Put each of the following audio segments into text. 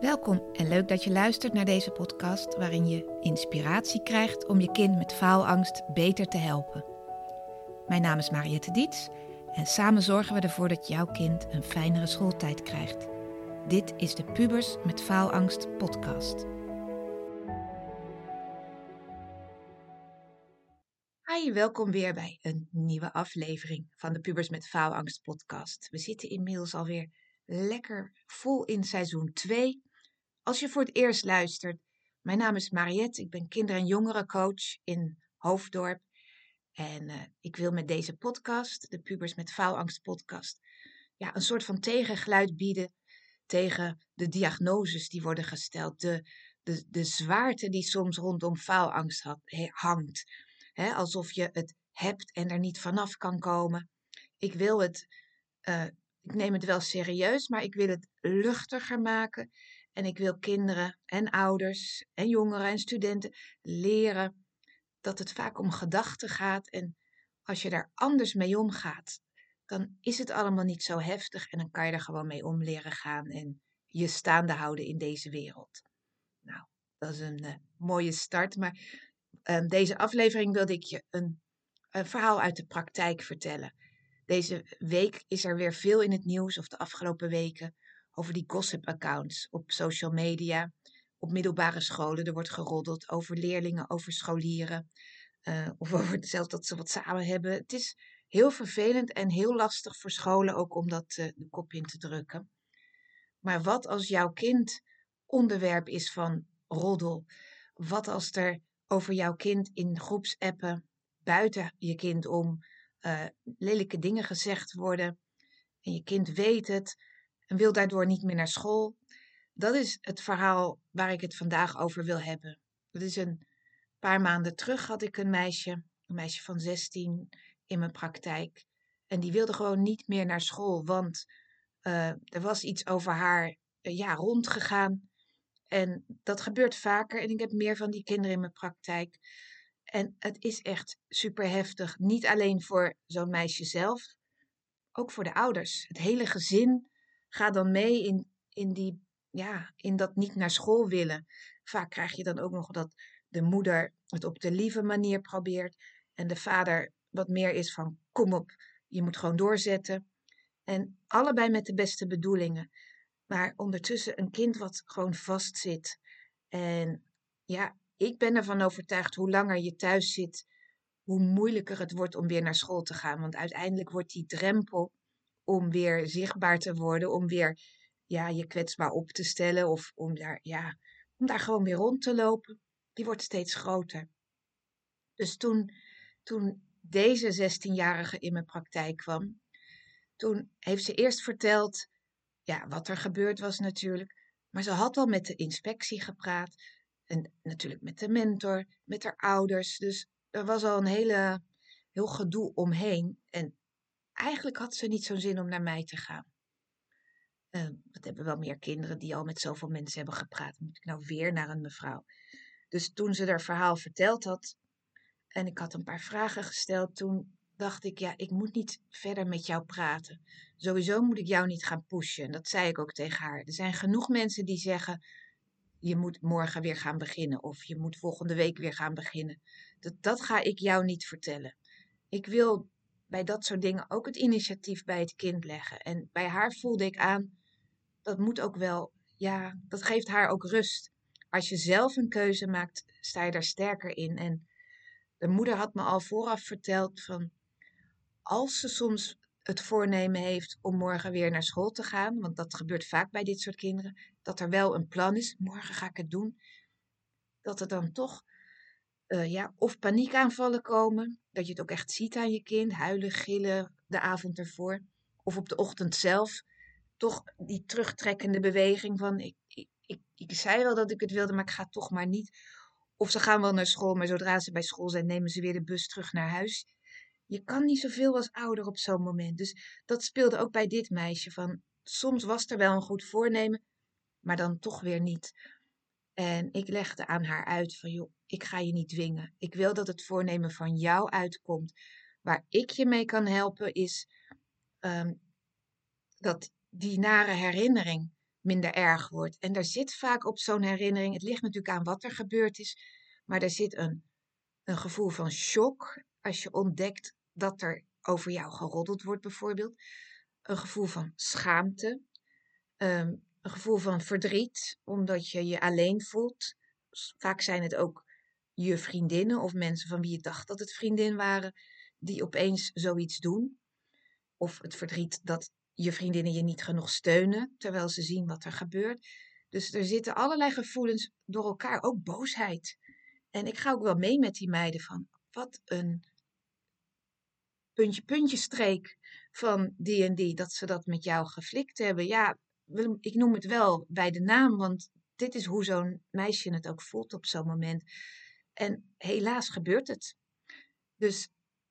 Welkom en leuk dat je luistert naar deze podcast waarin je inspiratie krijgt om je kind met faalangst beter te helpen. Mijn naam is Mariette Diets en samen zorgen we ervoor dat jouw kind een fijnere schooltijd krijgt. Dit is de Pubers met Faalangst podcast. Hi, welkom weer bij een nieuwe aflevering van de Pubers met Faalangst podcast. We zitten inmiddels alweer lekker vol in seizoen 2. Als je voor het eerst luistert, mijn naam is Mariette. Ik ben kinder- en jongerencoach in Hoofddorp. En uh, ik wil met deze podcast, de Pubers met Faalangst podcast, ja, een soort van tegengeluid bieden tegen de diagnoses die worden gesteld, de, de, de zwaarte die soms rondom faalangst hangt. Alsof je het hebt en er niet vanaf kan komen. Ik wil het, uh, ik neem het wel serieus, maar ik wil het luchtiger maken. En ik wil kinderen en ouders en jongeren en studenten leren dat het vaak om gedachten gaat. En als je daar anders mee omgaat, dan is het allemaal niet zo heftig. En dan kan je er gewoon mee om leren gaan en je staande houden in deze wereld. Nou, dat is een uh, mooie start. Maar uh, deze aflevering wilde ik je een, een verhaal uit de praktijk vertellen. Deze week is er weer veel in het nieuws, of de afgelopen weken, over die gossip-accounts op social media, op middelbare scholen. Er wordt geroddeld over leerlingen, over scholieren, uh, of over zelfs dat ze wat samen hebben. Het is heel vervelend en heel lastig voor scholen ook om dat uh, de kop in te drukken. Maar wat als jouw kind onderwerp is van roddel? Wat als er over jouw kind in groepsappen buiten je kind om uh, lelijke dingen gezegd worden en je kind weet het en wil daardoor niet meer naar school. Dat is het verhaal waar ik het vandaag over wil hebben. Dat is een paar maanden terug had ik een meisje, een meisje van 16 in mijn praktijk. En die wilde gewoon niet meer naar school, want uh, er was iets over haar uh, ja, rondgegaan. En dat gebeurt vaker. En ik heb meer van die kinderen in mijn praktijk. En het is echt super heftig. Niet alleen voor zo'n meisje zelf, ook voor de ouders. Het hele gezin gaat dan mee in, in, die, ja, in dat niet naar school willen. Vaak krijg je dan ook nog dat de moeder het op de lieve manier probeert. En de vader wat meer is van kom op, je moet gewoon doorzetten. En allebei met de beste bedoelingen. Maar ondertussen een kind wat gewoon vastzit. En ja, ik ben ervan overtuigd, hoe langer je thuis zit, hoe moeilijker het wordt om weer naar school te gaan. Want uiteindelijk wordt die drempel om weer zichtbaar te worden, om weer ja, je kwetsbaar op te stellen of om daar, ja, om daar gewoon weer rond te lopen, die wordt steeds groter. Dus toen, toen deze 16-jarige in mijn praktijk kwam, toen heeft ze eerst verteld ja, wat er gebeurd was natuurlijk. Maar ze had al met de inspectie gepraat. En natuurlijk met de mentor, met haar ouders. Dus er was al een hele, heel gedoe omheen. En eigenlijk had ze niet zo'n zin om naar mij te gaan. Uh, we hebben wel meer kinderen die al met zoveel mensen hebben gepraat. Moet ik nou weer naar een mevrouw? Dus toen ze haar verhaal verteld had en ik had een paar vragen gesteld, toen dacht ik, ja, ik moet niet verder met jou praten. Sowieso moet ik jou niet gaan pushen. En dat zei ik ook tegen haar. Er zijn genoeg mensen die zeggen, je moet morgen weer gaan beginnen of je moet volgende week weer gaan beginnen. Dat, dat ga ik jou niet vertellen. Ik wil bij dat soort dingen ook het initiatief bij het kind leggen. En bij haar voelde ik aan, dat moet ook wel, ja, dat geeft haar ook rust. Als je zelf een keuze maakt, sta je daar sterker in. En de moeder had me al vooraf verteld van, als ze soms het voornemen heeft om morgen weer naar school te gaan, want dat gebeurt vaak bij dit soort kinderen, dat er wel een plan is, morgen ga ik het doen, dat er dan toch uh, ja, of paniekaanvallen komen, dat je het ook echt ziet aan je kind, huilen, gillen de avond ervoor, of op de ochtend zelf, toch die terugtrekkende beweging van ik, ik, ik, ik zei wel dat ik het wilde, maar ik ga toch maar niet. Of ze gaan wel naar school, maar zodra ze bij school zijn, nemen ze weer de bus terug naar huis. Je kan niet zoveel als ouder op zo'n moment. Dus dat speelde ook bij dit meisje. Van, soms was er wel een goed voornemen, maar dan toch weer niet. En ik legde aan haar uit van, joh, ik ga je niet dwingen. Ik wil dat het voornemen van jou uitkomt. Waar ik je mee kan helpen is um, dat die nare herinnering minder erg wordt. En daar zit vaak op zo'n herinnering, het ligt natuurlijk aan wat er gebeurd is, maar er zit een, een gevoel van shock als je ontdekt dat er over jou geroddeld wordt bijvoorbeeld. Een gevoel van schaamte, ehm, een gevoel van verdriet, omdat je je alleen voelt. Vaak zijn het ook je vriendinnen of mensen van wie je dacht dat het vriendin waren, die opeens zoiets doen. Of het verdriet dat je vriendinnen je niet genoeg steunen, terwijl ze zien wat er gebeurt. Dus er zitten allerlei gevoelens door elkaar, ook boosheid. En ik ga ook wel mee met die meiden van, wat een puntje, puntje streek van die en die, dat ze dat met jou geflikt hebben. Ja, ik noem het wel bij de naam, want dit is hoe zo'n meisje het ook voelt op zo'n moment. En helaas gebeurt het. Dus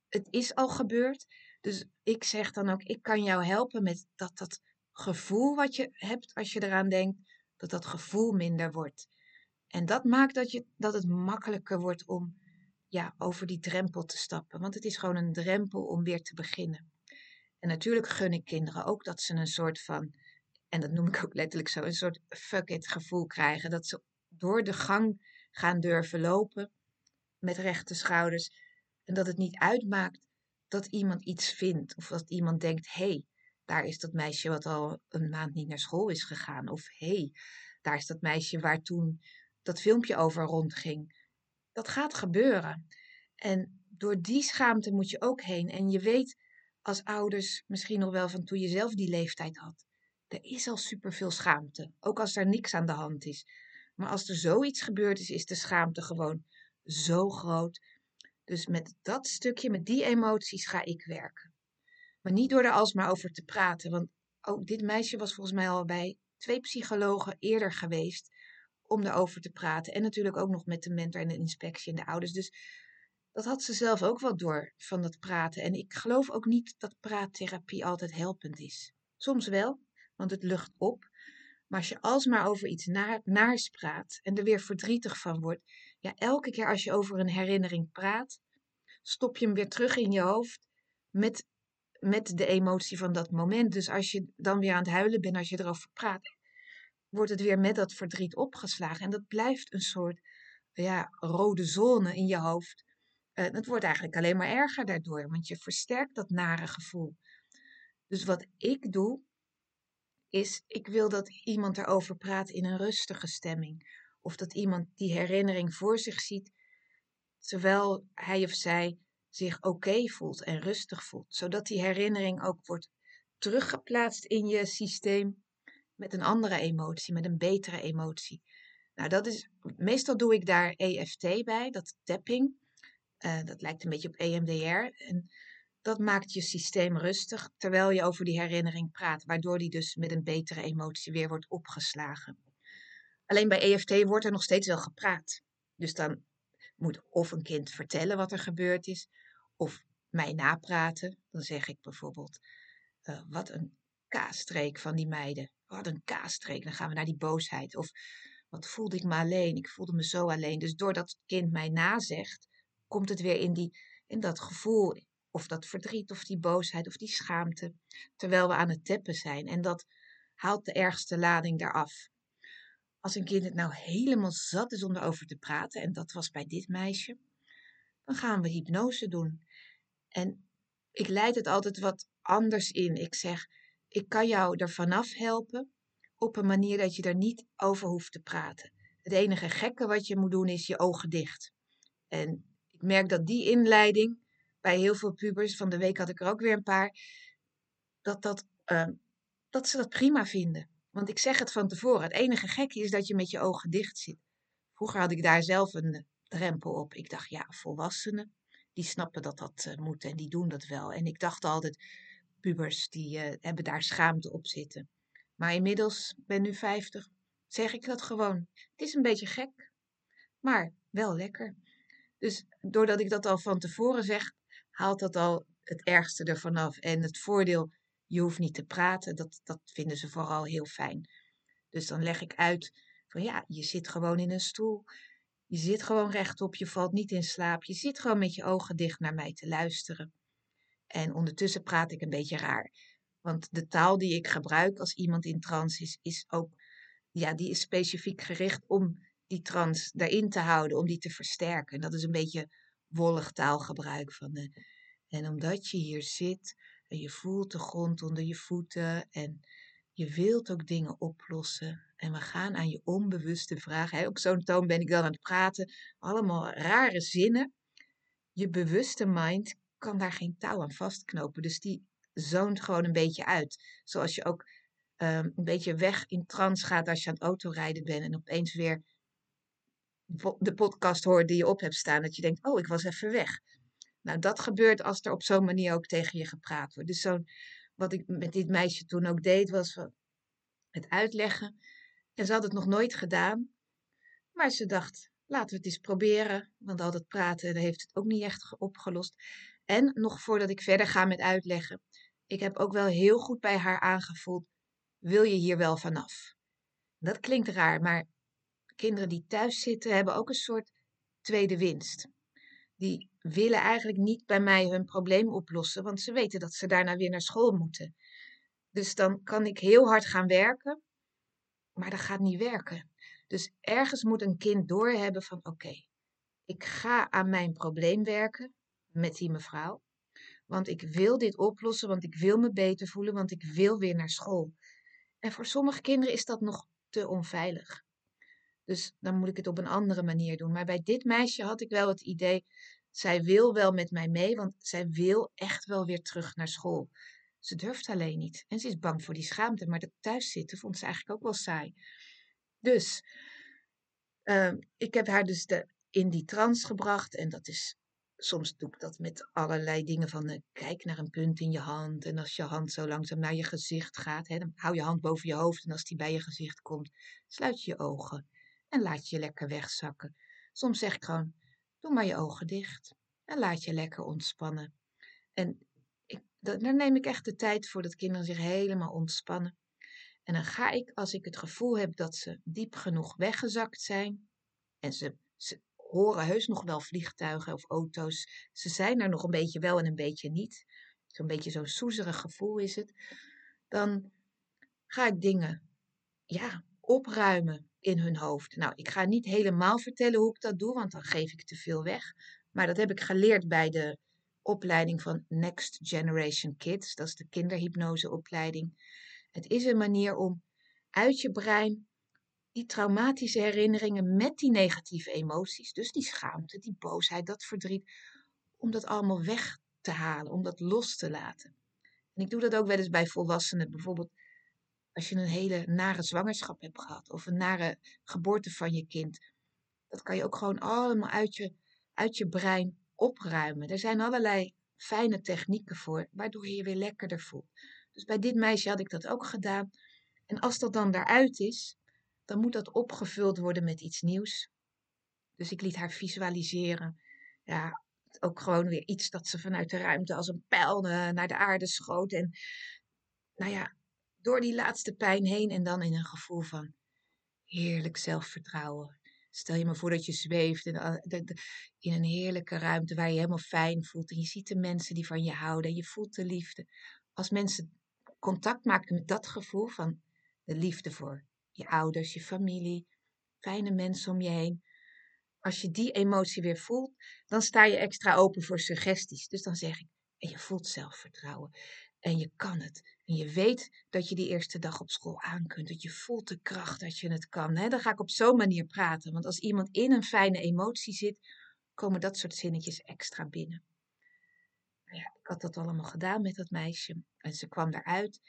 het is al gebeurd. Dus ik zeg dan ook, ik kan jou helpen met dat dat gevoel wat je hebt als je eraan denkt, dat dat gevoel minder wordt. En dat maakt dat, je, dat het makkelijker wordt om ja, over die drempel te stappen. Want het is gewoon een drempel om weer te beginnen. En natuurlijk gun ik kinderen ook dat ze een soort van, en dat noem ik ook letterlijk zo, een soort fuck it gevoel krijgen. Dat ze door de gang gaan durven lopen met rechte schouders. En dat het niet uitmaakt dat iemand iets vindt. Of dat iemand denkt, hé, hey, daar is dat meisje wat al een maand niet naar school is gegaan. Of hé, hey, daar is dat meisje waar toen dat filmpje over rondging. Dat gaat gebeuren. En door die schaamte moet je ook heen. En je weet als ouders misschien nog wel van toen je zelf die leeftijd had. Er is al superveel schaamte, ook als er niks aan de hand is. Maar als er zoiets gebeurd is, is de schaamte gewoon zo groot. Dus met dat stukje, met die emoties ga ik werken. Maar niet door er alsmaar over te praten, want ook dit meisje was volgens mij al bij twee psychologen eerder geweest om erover te praten. En natuurlijk ook nog met de mentor en de inspectie en de ouders. Dus dat had ze zelf ook wel door van dat praten. En ik geloof ook niet dat praattherapie altijd helpend is. Soms wel, want het lucht op. Maar als je alsmaar over iets naars praat en er weer verdrietig van wordt, ja, elke keer als je over een herinnering praat, stop je hem weer terug in je hoofd met, met de emotie van dat moment. Dus als je dan weer aan het huilen bent, als je erover praat, wordt het weer met dat verdriet opgeslagen. En dat blijft een soort ja, rode zone in je hoofd. Uh, het wordt eigenlijk alleen maar erger daardoor, want je versterkt dat nare gevoel. Dus wat ik doe, is ik wil dat iemand erover praat in een rustige stemming. Of dat iemand die herinnering voor zich ziet, terwijl hij of zij zich oké voelt en rustig voelt. Zodat die herinnering ook wordt teruggeplaatst in je systeem met een andere emotie, met een betere emotie. Nou, dat is, meestal doe ik daar EFT bij, dat tapping. Uh, dat lijkt een beetje op EMDR. En dat maakt je systeem rustig terwijl je over die herinnering praat, waardoor die dus met een betere emotie weer wordt opgeslagen. Alleen bij EFT wordt er nog steeds wel gepraat. Dus dan moet of een kind vertellen wat er gebeurd is, of mij napraten. Dan zeg ik bijvoorbeeld, uh, wat een kaasstreek van die meiden. Wat een kaasstreek. Dan gaan we naar die boosheid. Of wat voelde ik me alleen? Ik voelde me zo alleen. Dus doordat het kind mij nazegt, komt het weer in, die, in dat gevoel. Of dat verdriet, of die boosheid, of die schaamte. Terwijl we aan het teppen zijn. En dat haalt de ergste lading eraf als een kind het nou helemaal zat is om erover te praten, en dat was bij dit meisje, dan gaan we hypnose doen. En ik leid het altijd wat anders in. Ik zeg, ik kan jou er vanaf helpen op een manier dat je er niet over hoeft te praten. Het enige gekke wat je moet doen is je ogen dicht. En ik merk dat die inleiding bij heel veel pubers, van de week had ik er ook weer een paar, dat, dat, uh, dat ze dat prima vinden. Want ik zeg het van tevoren. Het enige gekke is dat je met je ogen dicht zit. Vroeger had ik daar zelf een drempel op. Ik dacht, ja, volwassenen, die snappen dat dat uh, moet en die doen dat wel. En ik dacht altijd, pubers, die uh, hebben daar schaamte op zitten. Maar inmiddels, ben nu 50, zeg ik dat gewoon. Het is een beetje gek, maar wel lekker. Dus doordat ik dat al van tevoren zeg, haalt dat al het ergste ervan af. En het voordeel je hoeft niet te praten, dat, dat vinden ze vooral heel fijn. Dus dan leg ik uit van ja, je zit gewoon in een stoel. Je zit gewoon rechtop, je valt niet in slaap. Je zit gewoon met je ogen dicht naar mij te luisteren. En ondertussen praat ik een beetje raar. Want de taal die ik gebruik als iemand in trance is, is ook ja, die is specifiek gericht om die trans daarin te houden, om die te versterken. En dat is een beetje wollig taalgebruik van en omdat je hier zit en je voelt de grond onder je voeten en je wilt ook dingen oplossen. En we gaan aan je onbewuste vragen. Op zo'n toon ben ik dan aan het praten. Allemaal rare zinnen. Je bewuste mind kan daar geen touw aan vastknopen. Dus die zoont gewoon een beetje uit. Zoals je ook um, een beetje weg in trance gaat als je aan het autorijden bent en opeens weer de podcast hoort die je op hebt staan. Dat je denkt, oh, ik was even weg. Nou, dat gebeurt als er op zo'n manier ook tegen je gepraat wordt. Dus zo'n, wat ik met dit meisje toen ook deed, was het uitleggen. En ze had het nog nooit gedaan. Maar ze dacht, laten we het eens proberen. Want al dat praten heeft het ook niet echt opgelost. En nog voordat ik verder ga met uitleggen. Ik heb ook wel heel goed bij haar aangevoeld. Wil je hier wel vanaf? Dat klinkt raar, maar kinderen die thuis zitten hebben ook een soort tweede winst. Die willen eigenlijk niet bij mij hun probleem oplossen, want ze weten dat ze daarna weer naar school moeten. Dus dan kan ik heel hard gaan werken, maar dat gaat niet werken. Dus ergens moet een kind doorhebben van oké, ik ga aan mijn probleem werken met die mevrouw. Want ik wil dit oplossen, want ik wil me beter voelen, want ik wil weer naar school. En voor sommige kinderen is dat nog te onveilig. Dus dan moet ik het op een andere manier doen. Maar bij dit meisje had ik wel het idee, zij wil wel met mij mee, want zij wil echt wel weer terug naar school. Ze durft alleen niet. En ze is bang voor die schaamte. Maar dat thuiszitten vond ze eigenlijk ook wel saai. Dus ehm, ik heb haar dus de, in die trance gebracht. En dat is, soms doe ik dat met allerlei dingen van uh, kijk naar een punt in je hand. En als je hand zo langzaam naar je gezicht gaat, hè, dan hou je hand boven je hoofd. En als die bij je gezicht komt, sluit je je ogen. En laat je lekker wegzakken. Soms zeg ik gewoon, doe maar je ogen dicht. En laat je lekker ontspannen. En ik, neem ik echt de tijd voor dat kinderen zich helemaal ontspannen. En dan ga ik, als ik het gevoel heb dat ze diep genoeg weggezakt zijn, en ze, ze horen heus nog wel vliegtuigen of auto's, ze zijn er nog een beetje wel en een beetje niet, zo'n beetje zo'n soezerig gevoel is het, dan ga ik dingen, ja, opruimen in hun hoofd. Nou, ik ga niet helemaal vertellen hoe ik dat doe, want dan geef ik te veel weg. Maar dat heb ik geleerd bij de opleiding van Next Generation Kids. Dat is de kinderhypnoseopleiding. Het is een manier om uit je brein die traumatische herinneringen met die negatieve emoties, dus die schaamte, die boosheid, dat verdriet, om dat allemaal weg te halen, om dat los te laten. En ik doe dat ook wel eens bij volwassenen. Bijvoorbeeld als je een hele nare zwangerschap hebt gehad of een nare geboorte van je kind. Dat kan je ook gewoon allemaal uit je, uit je brein opruimen. Er zijn allerlei fijne technieken voor, waardoor je je weer lekkerder voelt. Dus bij dit meisje had ik dat ook gedaan. En als dat dan daaruit is, dan moet dat opgevuld worden met iets nieuws. Dus ik liet haar visualiseren. Ja, ook gewoon weer iets dat ze vanuit de ruimte als een pijl eh, naar de aarde schoot. En nou ja, door die laatste pijn heen en dan in een gevoel van heerlijk zelfvertrouwen. Stel je maar voor dat je zweeft in, een heerlijke ruimte waar je, je helemaal fijn voelt. En je ziet de mensen die van je houden en je voelt de liefde. Als mensen contact maken met dat gevoel van de liefde voor je ouders, je familie, fijne mensen om je heen. Als je die emotie weer voelt, dan sta je extra open voor suggesties. Dus dan zeg ik, en je voelt zelfvertrouwen. En je kan het. En je weet dat je die eerste dag op school aan kunt. Dat je voelt de kracht dat je het kan. Hè? Dan ga ik op zo'n manier praten. Want als iemand in een fijne emotie zit, komen dat soort zinnetjes extra binnen. Nou ja, ik had dat allemaal gedaan met dat meisje. En ze kwam eruit.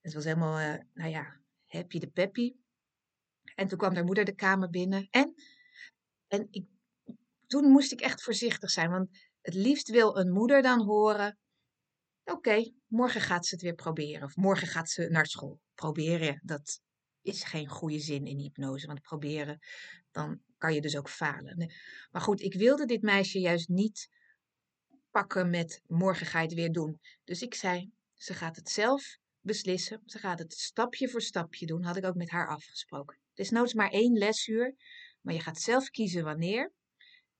Het was helemaal, uh, nou ja, happy de peppy. En toen kwam haar moeder de kamer binnen. En, en ik, toen moest ik echt voorzichtig zijn. Want het liefst wil een moeder dan horen Oké, morgen gaat ze het weer proberen. Of morgen gaat ze naar school. Proberen, dat is geen goede zin in hypnose. Want proberen, dan kan je dus ook falen. Maar goed, ik wilde dit meisje juist niet pakken met morgen ga je het weer doen. Dus ik zei, ze gaat het zelf beslissen. Ze gaat het stapje voor stapje doen. Had ik ook met haar afgesproken. Het is noods maar één lesuur. Maar je gaat zelf kiezen wanneer.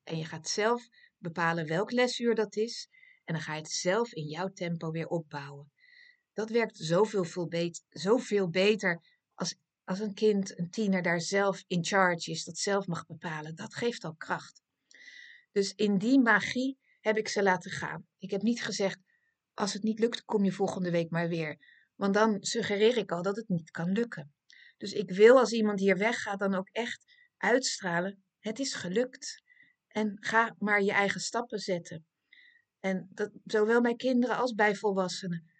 En je gaat zelf bepalen welk lesuur dat is. En dan ga je het zelf in jouw tempo weer opbouwen. Dat werkt zoveel, veel beter, zoveel beter als als een kind, een tiener daar zelf in charge is, dat zelf mag bepalen, dat geeft al kracht. Dus in die magie heb ik ze laten gaan. Ik heb niet gezegd, als het niet lukt, kom je volgende week maar weer. Want dan suggereer ik al dat het niet kan lukken. Dus ik wil als iemand hier weggaat dan ook echt uitstralen, het is gelukt. En ga maar je eigen stappen zetten. En dat, zowel bij kinderen als bij volwassenen.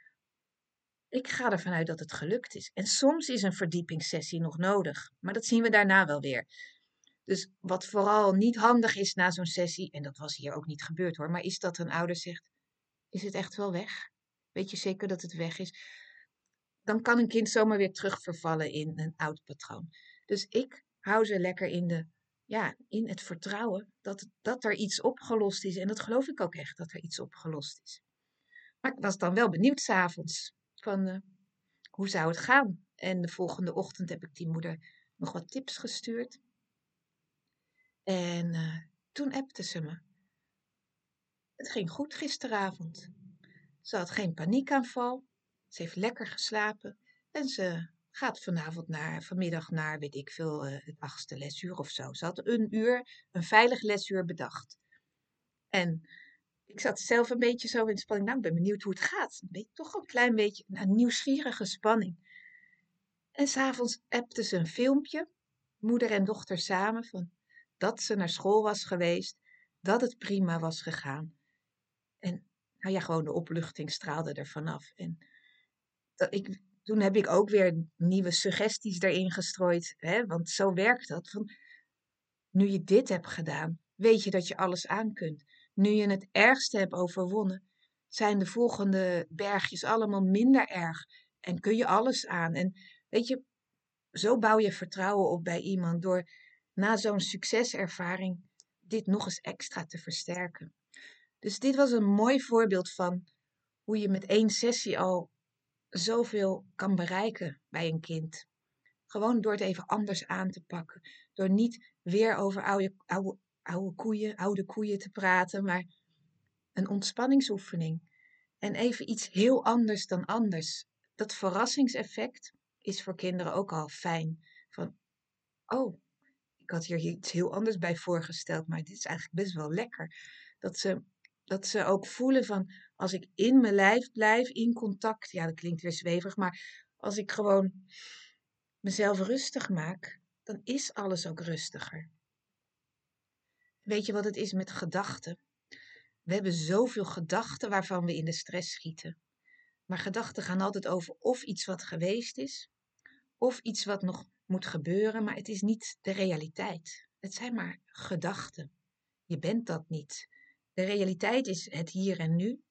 Ik ga ervan uit dat het gelukt is. En soms is een verdiepingssessie nog nodig, maar dat zien we daarna wel weer. Dus wat vooral niet handig is na zo'n sessie, en dat was hier ook niet gebeurd hoor, maar is dat een ouder zegt: Is het echt wel weg? Weet je zeker dat het weg is? Dan kan een kind zomaar weer terugvervallen in een oud patroon. Dus ik hou ze lekker in, de, ja, in het vertrouwen dat, dat er iets opgelost is. En dat geloof ik ook echt, dat er iets opgelost is. Maar ik was dan wel benieuwd s'avonds van uh, hoe zou het gaan. En de volgende ochtend heb ik die moeder nog wat tips gestuurd. En uh, toen appte ze me. Het ging goed gisteravond. Ze had geen paniekaanval. Ze heeft lekker geslapen. En ze gaat vanavond naar, vanmiddag naar, weet ik veel, uh, het achtste lesuur of zo. Ze had een uur, een veilig lesuur bedacht. En ik zat zelf een beetje zo in spanning. Nou, ik ben benieuwd hoe het gaat. Een beetje, toch een klein beetje nou, nieuwsgierige spanning. En s'avonds appte ze een filmpje, moeder en dochter samen, van dat ze naar school was geweest, dat het prima was gegaan. En nou ja, gewoon de opluchting straalde er vanaf. En dat ik, toen heb ik ook weer nieuwe suggesties erin gestrooid. Hè? Want zo werkt dat. Van, nu je dit hebt gedaan, weet je dat je alles aan kunt. Nu je het ergste hebt overwonnen, zijn de volgende bergjes allemaal minder erg. En kun je alles aan. En weet je, zo bouw je vertrouwen op bij iemand door na zo'n succeservaring dit nog eens extra te versterken. Dus dit was een mooi voorbeeld van hoe je met één sessie al zoveel kan bereiken bij een kind. Gewoon door het even anders aan te pakken. Door niet weer over oude, oude, koeien, oude koeien te praten, maar een ontspanningsoefening. En even iets heel anders dan anders. Dat verrassingseffect is voor kinderen ook al fijn. Van, oh, ik had hier iets heel anders bij voorgesteld, maar dit is eigenlijk best wel lekker. Dat ze, dat ze ook voelen van, als ik in mijn lijf blijf, in contact, ja, dat klinkt weer zweverig, maar als ik gewoon mezelf rustig maak, dan is alles ook rustiger. Weet je wat het is met gedachten? We hebben zoveel gedachten waarvan we in de stress schieten. Maar gedachten gaan altijd over of iets wat geweest is, of iets wat nog moet gebeuren, maar het is niet de realiteit. Het zijn maar gedachten. Je bent dat niet. De realiteit is het hier en nu.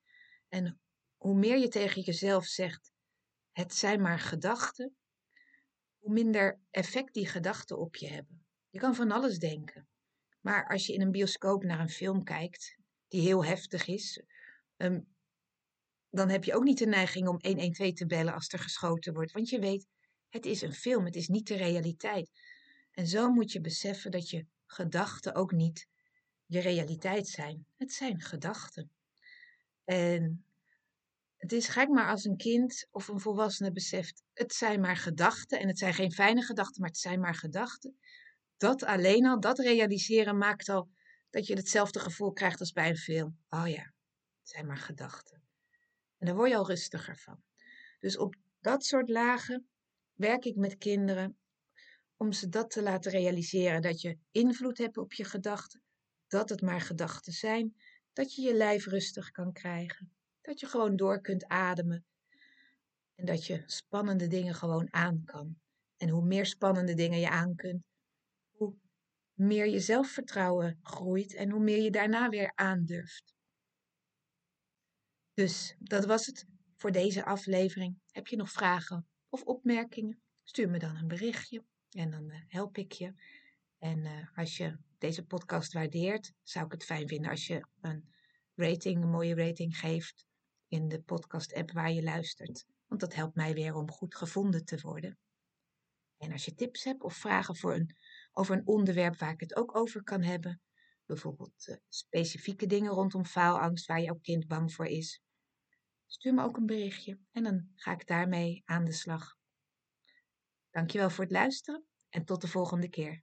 En hoe meer je tegen jezelf zegt, het zijn maar gedachten, hoe minder effect die gedachten op je hebben. Je kan van alles denken. Maar als je in een bioscoop naar een film kijkt, die heel heftig is, ehm, dan heb je ook niet de neiging om 112 te bellen als er geschoten wordt. Want je weet, het is een film, het is niet de realiteit. En zo moet je beseffen dat je gedachten ook niet je realiteit zijn. Het zijn gedachten. En het is gek maar als een kind of een volwassene beseft, het zijn maar gedachten en het zijn geen fijne gedachten, maar het zijn maar gedachten. Dat alleen al, dat realiseren maakt al dat je hetzelfde gevoel krijgt als bij een film. Oh ja, het zijn maar gedachten. En daar word je al rustiger van. Dus op dat soort lagen werk ik met kinderen om ze dat te laten realiseren. Dat je invloed hebt op je gedachten, dat het maar gedachten zijn, dat je je lijf rustig kan krijgen, dat je gewoon door kunt ademen en dat je spannende dingen gewoon aan kan. En hoe meer spannende dingen je aan kunt, hoe meer je zelfvertrouwen groeit en hoe meer je daarna weer aandurft. Dus dat was het voor deze aflevering. Heb je nog vragen of opmerkingen? Stuur me dan een berichtje en dan eh, help ik je. En uh, als je deze podcast waardeert, zou ik het fijn vinden als je een rating, een mooie rating geeft in de podcast-app waar je luistert. Want dat helpt mij weer om goed gevonden te worden. En als je tips hebt of vragen voor een, over een onderwerp waar ik het ook over kan hebben, bijvoorbeeld uh, specifieke dingen rondom faalangst waar jouw kind bang voor is, stuur me ook een berichtje en dan ga ik daarmee aan de slag. Dankjewel voor het luisteren en tot de volgende keer.